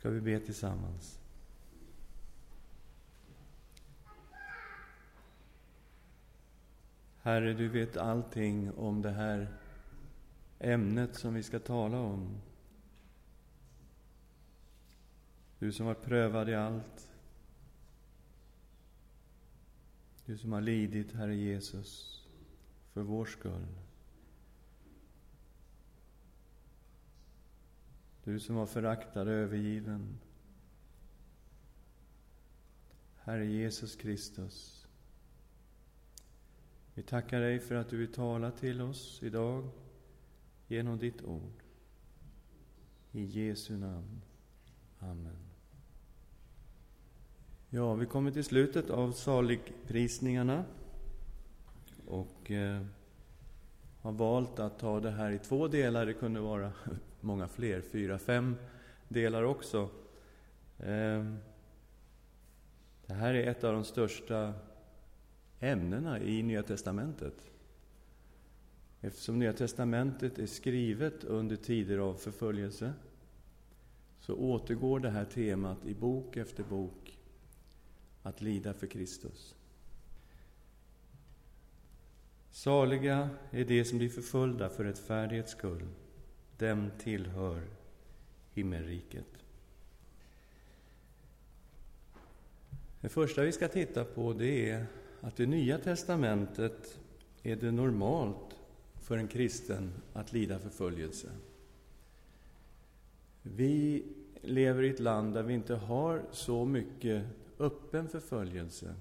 ska vi be tillsammans. Herre, du vet allting om det här ämnet som vi ska tala om. Du som har prövat i allt. Du som har lidit, Herre Jesus, för vår skull. Du som var föraktad och övergiven. Herre Jesus Kristus. Vi tackar dig för att du vill tala till oss idag genom ditt ord. I Jesu namn. Amen. Ja, vi kommer till slutet av saligprisningarna och eh, har valt att ta det här i två delar. Det kunde vara många fler, fyra, fem delar också. Ehm, det här är ett av de största ämnena i Nya testamentet. Eftersom Nya testamentet är skrivet under tider av förföljelse så återgår det här temat i bok efter bok, att lida för Kristus. Saliga är de som blir förföljda för rättfärdighets skull. Dem tillhör himmelriket. Det första vi ska titta på det är att i Nya testamentet är det normalt för en kristen att lida förföljelse. Vi lever i ett land där vi inte har så mycket öppen förföljelse.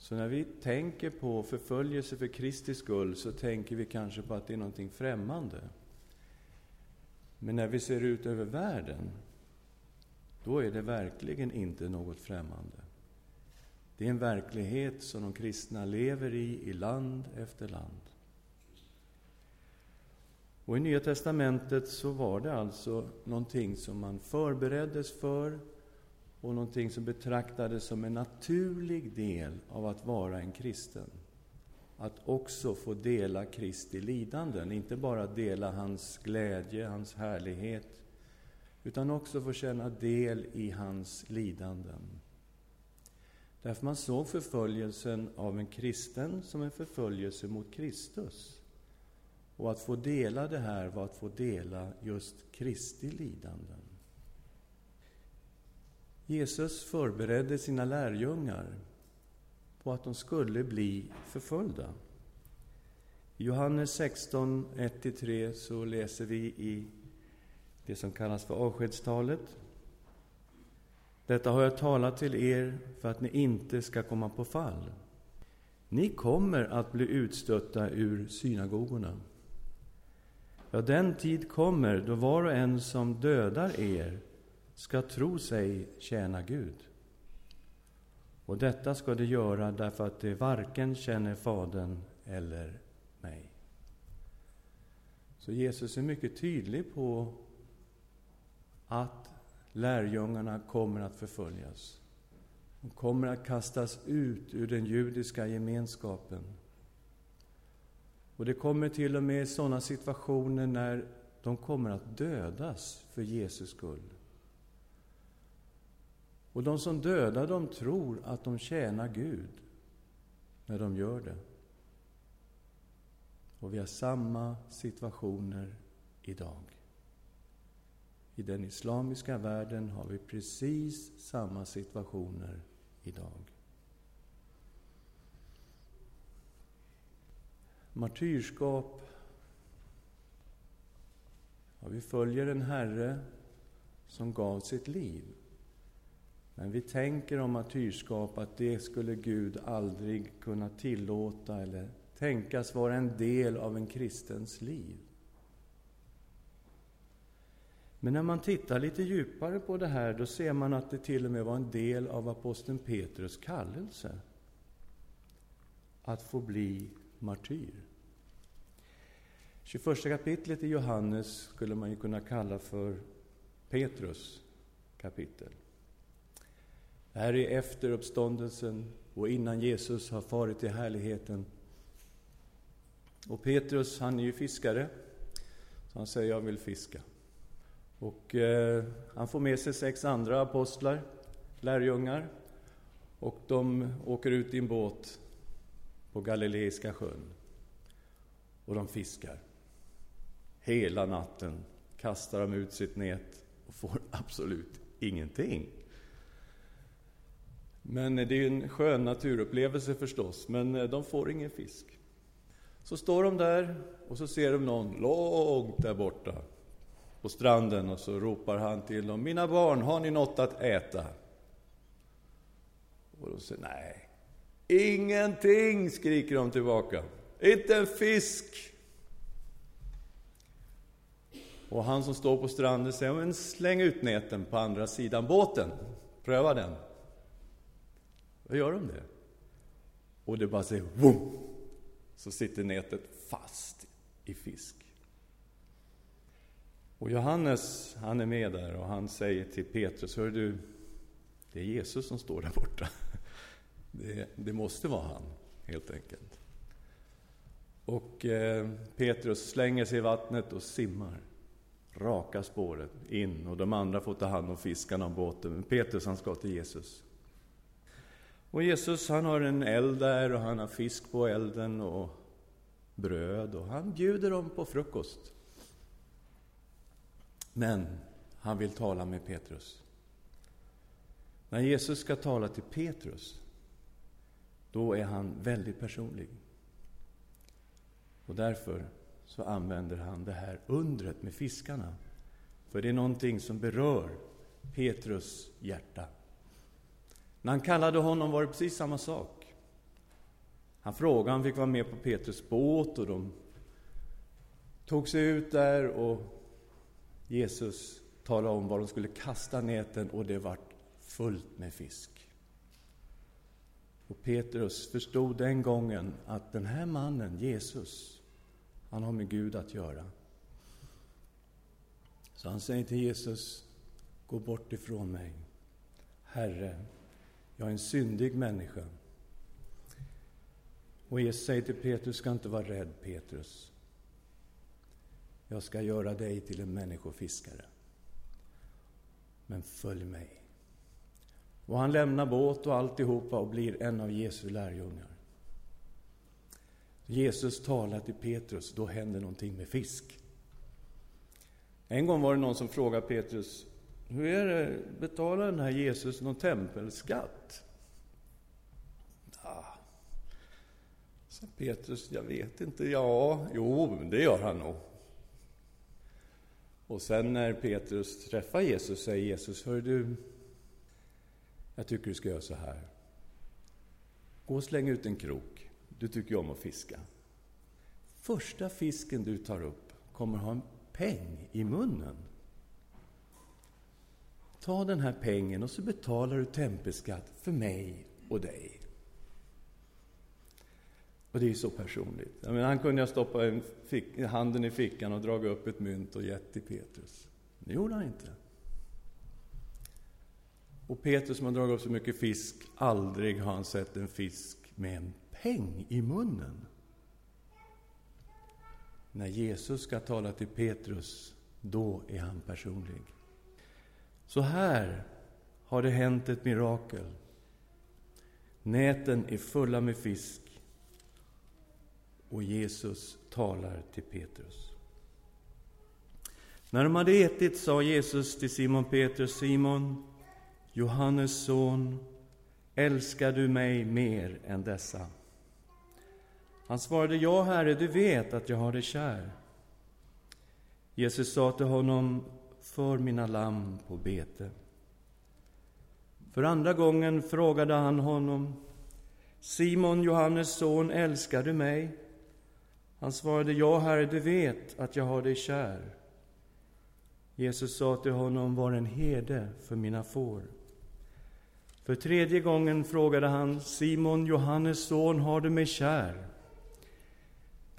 Så när vi tänker på förföljelse för Kristi skull så tänker vi kanske på att det är någonting främmande. Men när vi ser ut över världen, då är det verkligen inte något främmande. Det är en verklighet som de kristna lever i, i land efter land. Och I Nya testamentet så var det alltså någonting som man förbereddes för och någonting som betraktades som en naturlig del av att vara en kristen. Att också få dela Kristi lidanden, inte bara dela hans glädje, hans härlighet, utan också få känna del i hans lidanden. Därför man såg förföljelsen av en kristen som en förföljelse mot Kristus. Och att få dela det här var att få dela just Kristi lidanden. Jesus förberedde sina lärjungar på att de skulle bli förföljda. I Johannes 16, 1-3 så läser vi i det som kallas för avskedstalet. Detta har jag talat till er för att ni inte ska komma på fall. Ni kommer att bli utstötta ur synagogorna. Ja, den tid kommer då var och en som dödar er ska tro sig tjäna Gud. Och detta ska de göra därför att de varken känner Fadern eller mig. Så Jesus är mycket tydlig på att lärjungarna kommer att förföljas. De kommer att kastas ut ur den judiska gemenskapen. Och det kommer till och med sådana situationer när de kommer att dödas för Jesus skull. Och de som dödar dem tror att de tjänar Gud när de gör det. Och vi har samma situationer idag. I den islamiska världen har vi precis samma situationer idag. Martyrskap. Ja, vi följer en Herre som gav sitt liv. Men vi tänker om martyrskap att det skulle Gud aldrig kunna tillåta eller tänkas vara en del av en kristens liv. Men när man tittar lite djupare på det här, då ser man att det till och med var en del av aposteln Petrus kallelse att få bli martyr. 21 kapitlet i Johannes skulle man ju kunna kalla för Petrus kapitel. Det här är efter uppståndelsen och innan Jesus har farit till härligheten. Och Petrus, han är ju fiskare, så han säger jag vill fiska. Och eh, han får med sig sex andra apostlar, lärjungar, och de åker ut i en båt på Galileiska sjön. Och de fiskar. Hela natten kastar de ut sitt nät och får absolut ingenting. Men det är ju en skön naturupplevelse förstås, men eh, de får ingen fisk. Så står de där och så ser de någon långt där borta på stranden och så ropar han till dem. Mina barn, har ni något att äta? Och de säger nej. Ingenting, skriker de tillbaka. Inte en fisk. Och han som står på stranden säger, men släng ut näten på andra sidan båten. Pröva den. Då gör de det. Och det bara säger Vum! Så sitter nätet fast i fisk. Och Johannes, han är med där och han säger till Petrus, hör du, det är Jesus som står där borta. Det, det måste vara han, helt enkelt. Och eh, Petrus slänger sig i vattnet och simmar raka spåret in och de andra får ta hand om fiskarna och båten. Men Petrus han ska till Jesus. Och Jesus han har en eld där och han har fisk på elden och bröd och han bjuder dem på frukost. Men han vill tala med Petrus. När Jesus ska tala till Petrus, då är han väldigt personlig. Och därför så använder han det här undret med fiskarna. För det är någonting som berör Petrus hjärta. När han kallade honom var det precis samma sak. Han frågade, han fick vara med på Petrus båt och de tog sig ut där och Jesus talade om var de skulle kasta näten och det vart fullt med fisk. Och Petrus förstod den gången att den här mannen, Jesus, han har med Gud att göra. Så han säger till Jesus, gå bort ifrån mig. Herre, jag är en syndig människa. Och Jesus säger till Petrus, ska inte vara rädd Petrus. Jag ska göra dig till en människofiskare. Men följ mig. Och han lämnar båt och alltihopa och blir en av Jesu lärjungar. Jesus talar till Petrus, då händer någonting med fisk. En gång var det någon som frågade Petrus, hur är det, betalar den här Jesus någon tempelskatt? Ja. Så Petrus, jag vet inte, ja, jo, det gör han nog. Och sen när Petrus träffar Jesus säger Jesus, hör du, jag tycker du ska göra så här. Gå och släng ut en krok. Du tycker ju om att fiska. Första fisken du tar upp kommer ha en peng i munnen. Ta den här pengen och så betalar du tempelskatt för mig och dig. Och det är ju så personligt. Jag menar, han kunde ha stoppat handen i fickan och dragit upp ett mynt och gett till Petrus. Det gjorde han inte. Och Petrus som har dragit upp så mycket fisk, aldrig har han sett en fisk med en peng i munnen. När Jesus ska tala till Petrus, då är han personlig. Så här har det hänt ett mirakel. Näten är fulla med fisk och Jesus talar till Petrus. När de hade ätit sa Jesus till Simon Petrus, Simon, Johannes son, älskar du mig mer än dessa? Han svarade, ja, Herre, du vet att jag har dig kär. Jesus sa till honom, för mina lamm på bete. För andra gången frågade han honom, Simon, Johannes son, älskar du mig? Han svarade, ja, Herre, du vet att jag har dig kär. Jesus sa till honom, var en herde för mina får. För tredje gången frågade han, Simon, Johannes son, har du mig kär?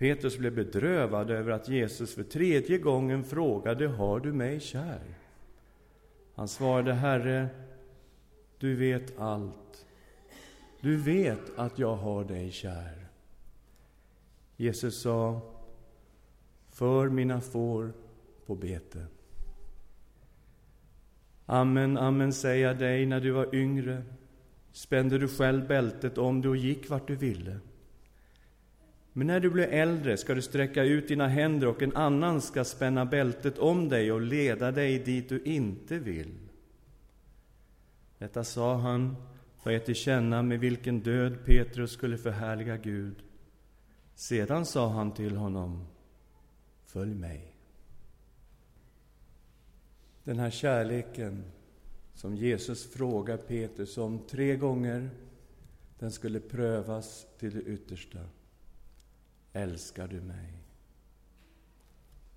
Petrus blev bedrövad över att Jesus för tredje gången frågade, har du mig kär? Han svarade, Herre, du vet allt. Du vet att jag har dig kär. Jesus sa, för mina får på bete. Amen, amen säger jag dig, när du var yngre spände du själv bältet om dig och gick vart du ville. Men när du blir äldre ska du sträcka ut dina händer och en annan ska spänna bältet om dig och leda dig dit du inte vill. Detta sa han för att känna med vilken död Petrus skulle förhärliga Gud. Sedan sa han till honom, följ mig. Den här kärleken som Jesus frågar Petrus om tre gånger, den skulle prövas till det yttersta. Älskar du mig?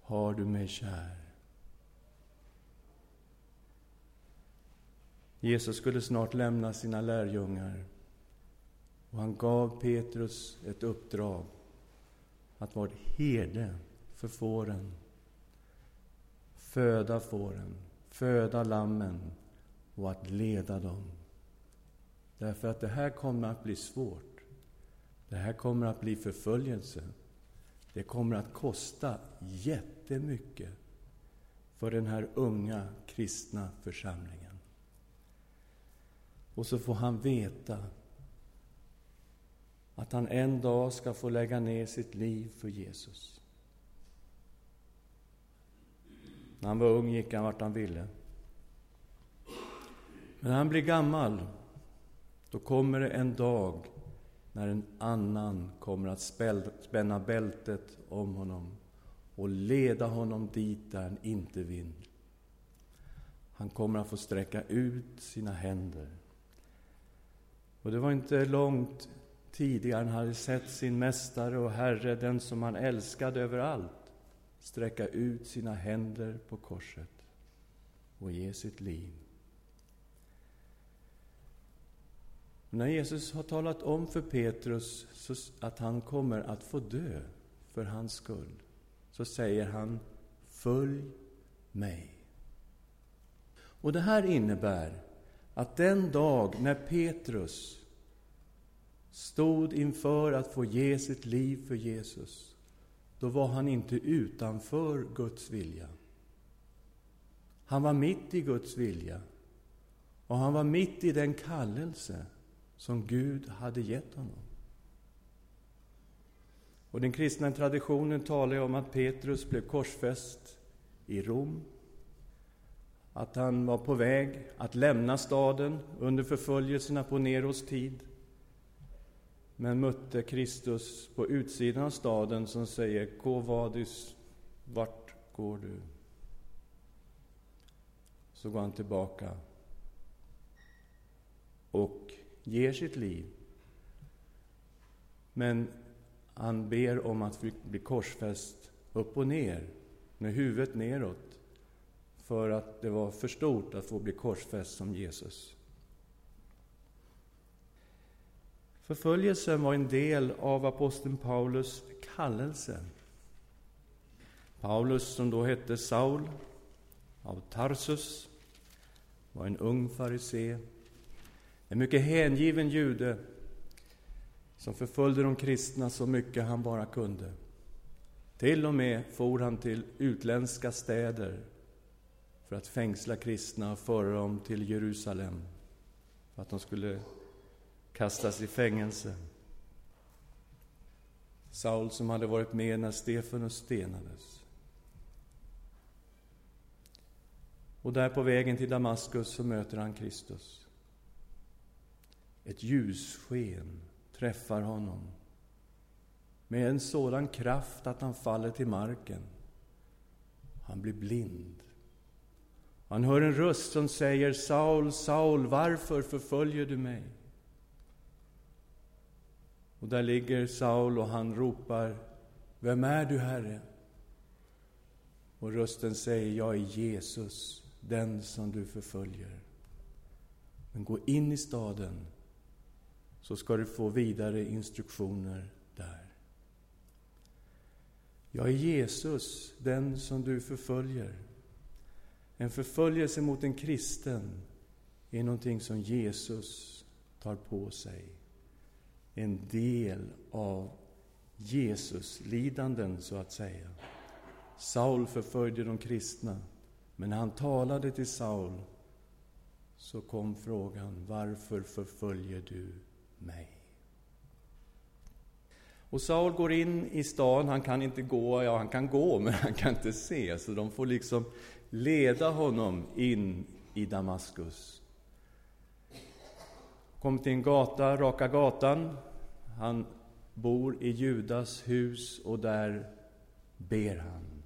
Har du mig kär? Jesus skulle snart lämna sina lärjungar och han gav Petrus ett uppdrag att vara herde för fåren, föda fåren, föda lammen och att leda dem. Därför att det här kommer att bli svårt. Det här kommer att bli förföljelse. Det kommer att kosta jättemycket för den här unga kristna församlingen. Och så får han veta att han en dag ska få lägga ner sitt liv för Jesus. När han var ung gick han vart han ville. Men när han blir gammal, då kommer det en dag när en annan kommer att spänna bältet om honom och leda honom dit där han inte vill. Han kommer att få sträcka ut sina händer. Och det var inte långt tidigare han hade sett sin Mästare och Herre, den som han älskade överallt, sträcka ut sina händer på korset och ge sitt liv. När Jesus har talat om för Petrus att han kommer att få dö för hans skull, så säger han Följ mig. Och det här innebär att den dag när Petrus stod inför att få ge sitt liv för Jesus, då var han inte utanför Guds vilja. Han var mitt i Guds vilja. Och han var mitt i den kallelse som Gud hade gett honom. Och den kristna traditionen talar om att Petrus blev korsfäst i Rom. Att han var på väg att lämna staden under förföljelserna på Neros tid. Men mötte Kristus på utsidan av staden som säger ”Ko vadis, vart går du? Så går han tillbaka och ger sitt liv. Men han ber om att bli korsfäst upp och ner, med huvudet neråt, för att det var för stort att få bli korsfäst som Jesus. Förföljelsen var en del av aposteln Paulus kallelse. Paulus, som då hette Saul av Tarsus, var en ung farisé en mycket hängiven jude som förföljde de kristna så mycket han bara kunde. Till och med for han till utländska städer för att fängsla kristna och föra dem till Jerusalem för att de skulle kastas i fängelse. Saul som hade varit med när Stefanus stenades. Och där på vägen till Damaskus så möter han Kristus. Ett ljussken träffar honom med en sådan kraft att han faller till marken. Han blir blind. Han hör en röst som säger Saul, Saul, varför förföljer du mig? Och där ligger Saul och han ropar Vem är du, Herre? Och rösten säger Jag är Jesus, den som du förföljer. Men gå in i staden så ska du få vidare instruktioner där. Jag är Jesus, den som du förföljer. En förföljelse mot en kristen är någonting som Jesus tar på sig. En del av Jesus lidanden, så att säga. Saul förföljde de kristna, men när han talade till Saul så kom frågan, varför förföljer du mig? Och Saul går in i stan, han kan inte gå, ja han kan gå men han kan inte se, så de får liksom leda honom in i Damaskus. Kom till en gata, Raka gatan. Han bor i Judas hus och där ber han.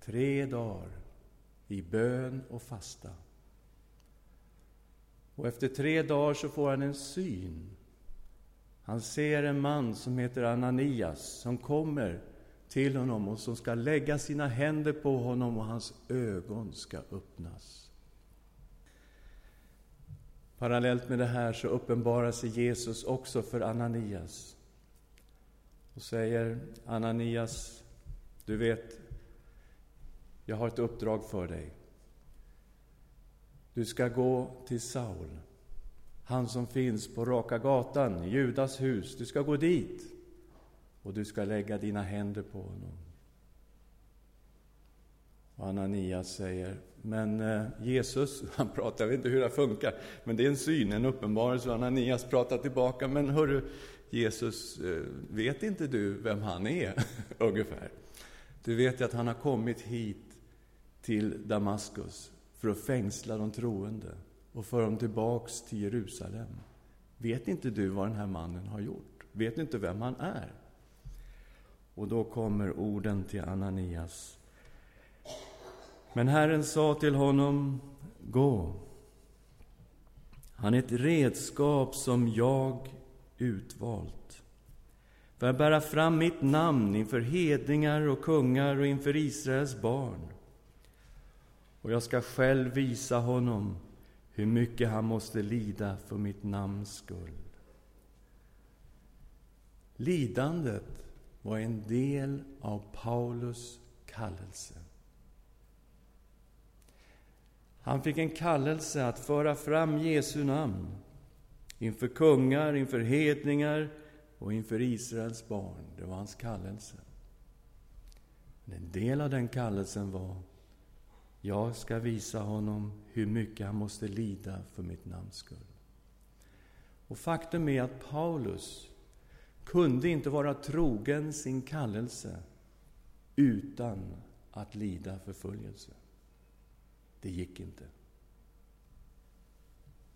Tre dagar i bön och fasta. Och efter tre dagar så får han en syn. Han ser en man som heter Ananias som kommer till honom och som ska lägga sina händer på honom och hans ögon ska öppnas. Parallellt med det här så uppenbarar sig Jesus också för Ananias och säger Ananias, du vet, jag har ett uppdrag för dig. Du ska gå till Saul, han som finns på Raka gatan, i Judas hus. Du ska gå dit och du ska lägga dina händer på honom. Och Ananias säger, men eh, Jesus, han pratar, jag vet inte hur det funkar, men det är en syn, en uppenbarelse. Ananias pratar tillbaka, men hörru, Jesus, eh, vet inte du vem han är, ungefär? Du vet ju att han har kommit hit till Damaskus för att fängsla de troende och föra dem tillbaks till Jerusalem. Vet inte du vad den här mannen har gjort? Vet du inte vem han är? Och då kommer orden till Ananias. Men Herren sa till honom, gå. Han är ett redskap som jag utvalt för att bära fram mitt namn inför hedningar och kungar och inför Israels barn. Och jag ska själv visa honom hur mycket han måste lida för mitt namns skull. Lidandet var en del av Paulus kallelse. Han fick en kallelse att föra fram Jesu namn inför kungar, inför hedningar och inför Israels barn. Det var hans kallelse. en del av den kallelsen var jag ska visa honom hur mycket han måste lida för mitt namns skull. Och faktum är att Paulus kunde inte vara trogen sin kallelse utan att lida förföljelse. Det gick inte.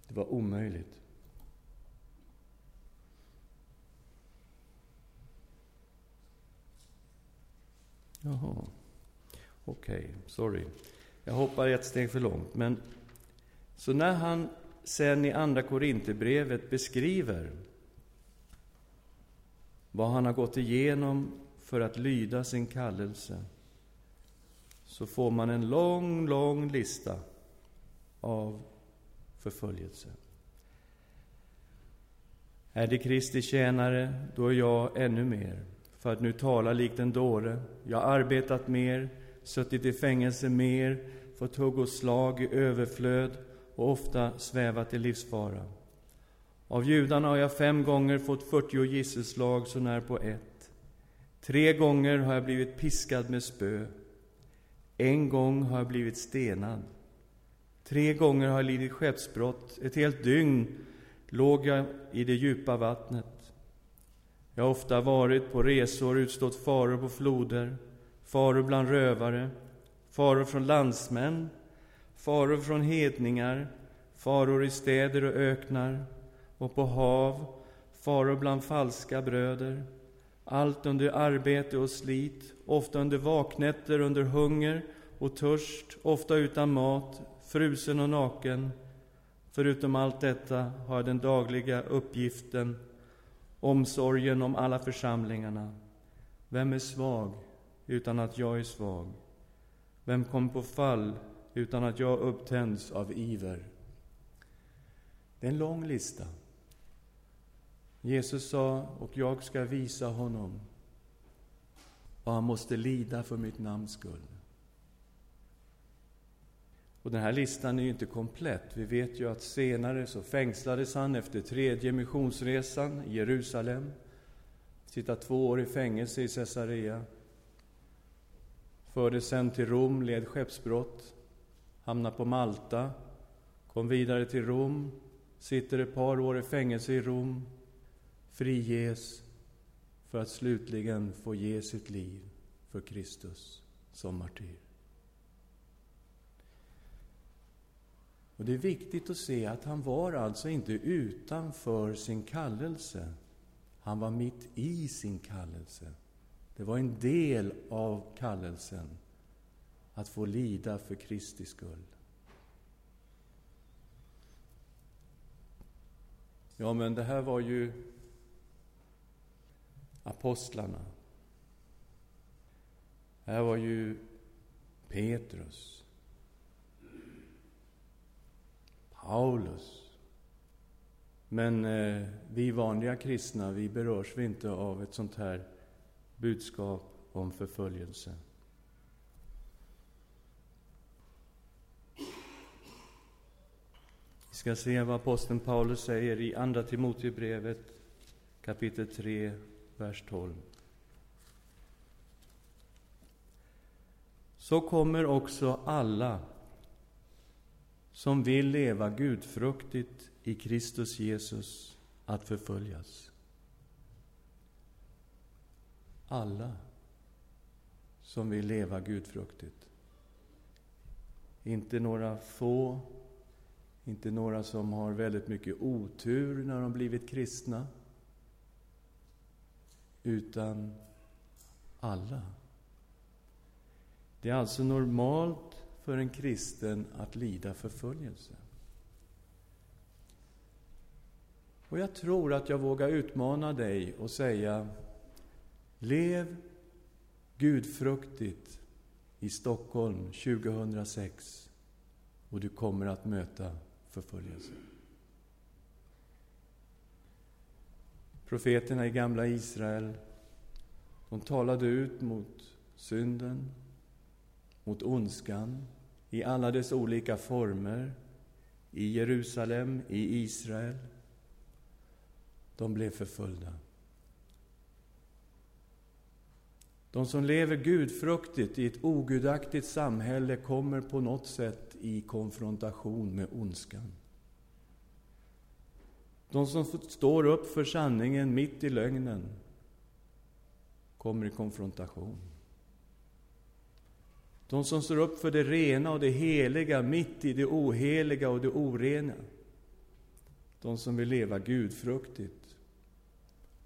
Det var omöjligt. Jaha, okej, okay, sorry. Jag hoppar ett steg för långt. Men, så när han sen i Andra Korinthierbrevet beskriver vad han har gått igenom för att lyda sin kallelse så får man en lång, lång lista av förföljelse. Är det Kristi tjänare, då är jag ännu mer. För att nu tala likt en dåre. Jag har arbetat mer, suttit i fängelse mer, fått hugg och slag i överflöd och ofta svävat i livsfara. Av judarna har jag fem gånger fått fyrtio gisselslag så när på ett. Tre gånger har jag blivit piskad med spö. En gång har jag blivit stenad. Tre gånger har jag lidit skeppsbrott. Ett helt dygn låg jag i det djupa vattnet. Jag har ofta varit på resor, utstått faror på floder, faror bland rövare, faror från landsmän, faror från hedningar, faror i städer och öknar och på hav, faror bland falska bröder. Allt under arbete och slit, ofta under vaknätter, under hunger och törst, ofta utan mat, frusen och naken. Förutom allt detta har jag den dagliga uppgiften, omsorgen om alla församlingarna. Vem är svag utan att jag är svag? Vem kom på fall utan att jag upptänds av iver? Det är en lång lista. Jesus sa, och jag ska visa honom vad han måste lida för mitt namns skull. Och den här listan är ju inte komplett. Vi vet ju att senare så fängslades han efter tredje missionsresan i Jerusalem. Sitta två år i fängelse i Caesarea. Fördes sen till Rom, led skeppsbrott. Hamnade på Malta. kom vidare till Rom, sitter ett par år i fängelse i Rom, friges för att slutligen få ge sitt liv för Kristus som martyr. Och Det är viktigt att se att han var alltså inte utanför sin kallelse. Han var mitt i sin kallelse. Det var en del av kallelsen att få lida för Kristi skull. Ja, men det här var ju apostlarna. Det här var ju Petrus. Paulus. Men eh, vi vanliga kristna, vi berörs vi inte av ett sånt här budskap om förföljelse. Vi ska se vad aposteln Paulus säger i Andra Timoteusbrevet kapitel 3, vers 12. Så kommer också alla som vill leva gudfruktigt i Kristus Jesus att förföljas. Alla som vill leva gudfruktigt. Inte några få, inte några som har väldigt mycket otur när de blivit kristna, utan alla. Det är alltså normalt för en kristen att lida förföljelse. Och jag tror att jag vågar utmana dig och säga Lev gudfruktigt i Stockholm 2006 och du kommer att möta förföljelse. Profeterna i gamla Israel, de talade ut mot synden, mot ondskan i alla dess olika former i Jerusalem, i Israel. De blev förföljda. De som lever gudfruktigt i ett ogudaktigt samhälle kommer på något sätt i konfrontation med ondskan. De som står upp för sanningen mitt i lögnen kommer i konfrontation. De som står upp för det rena och det heliga mitt i det oheliga och det orena. De som vill leva gudfruktigt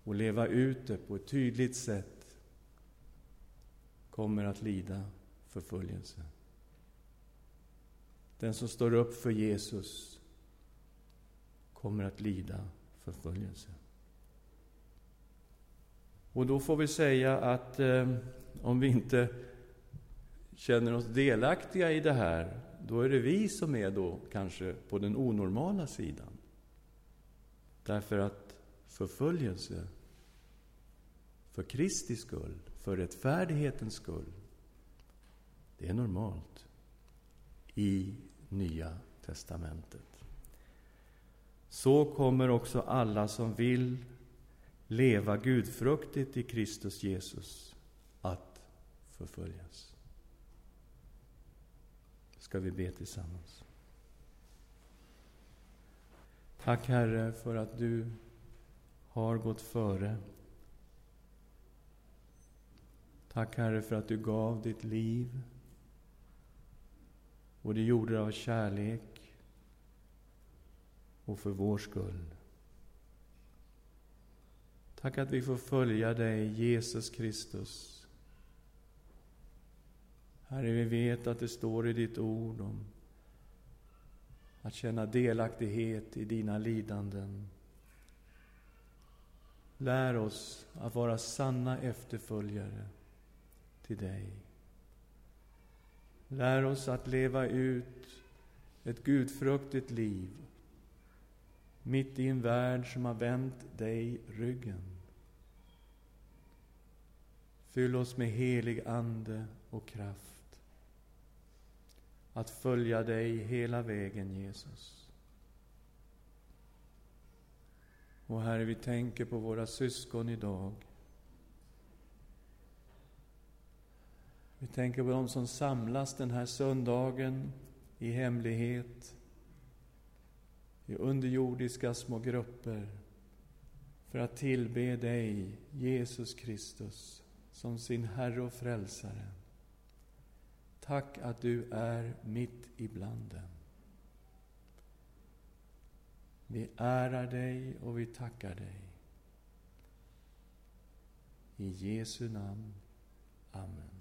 och leva ut det på ett tydligt sätt kommer att lida förföljelse. Den som står upp för Jesus kommer att lida förföljelse. Och då får vi säga att eh, om vi inte känner oss delaktiga i det här, då är det vi som är då kanske på den onormala sidan. Därför att förföljelse för Kristi skull, för rättfärdighetens skull, det är normalt i Nya testamentet. Så kommer också alla som vill leva gudfruktigt i Kristus Jesus att förföljas ska vi be tillsammans. Tack Herre för att du har gått före. Tack Herre för att du gav ditt liv och du gjorde det av kärlek och för vår skull. Tack att vi får följa dig, Jesus Kristus, Herre, vi vet att det står i ditt ord om att känna delaktighet i dina lidanden. Lär oss att vara sanna efterföljare till dig. Lär oss att leva ut ett gudfruktigt liv mitt i en värld som har vänt dig ryggen. Fyll oss med helig Ande och kraft att följa dig hela vägen, Jesus. Och Herre, vi tänker på våra syskon idag. Vi tänker på dem som samlas den här söndagen i hemlighet i underjordiska små grupper för att tillbe dig, Jesus Kristus, som sin Herre och Frälsare. Tack att du är mitt ibland dem. Vi ärar dig och vi tackar dig. I Jesu namn. Amen.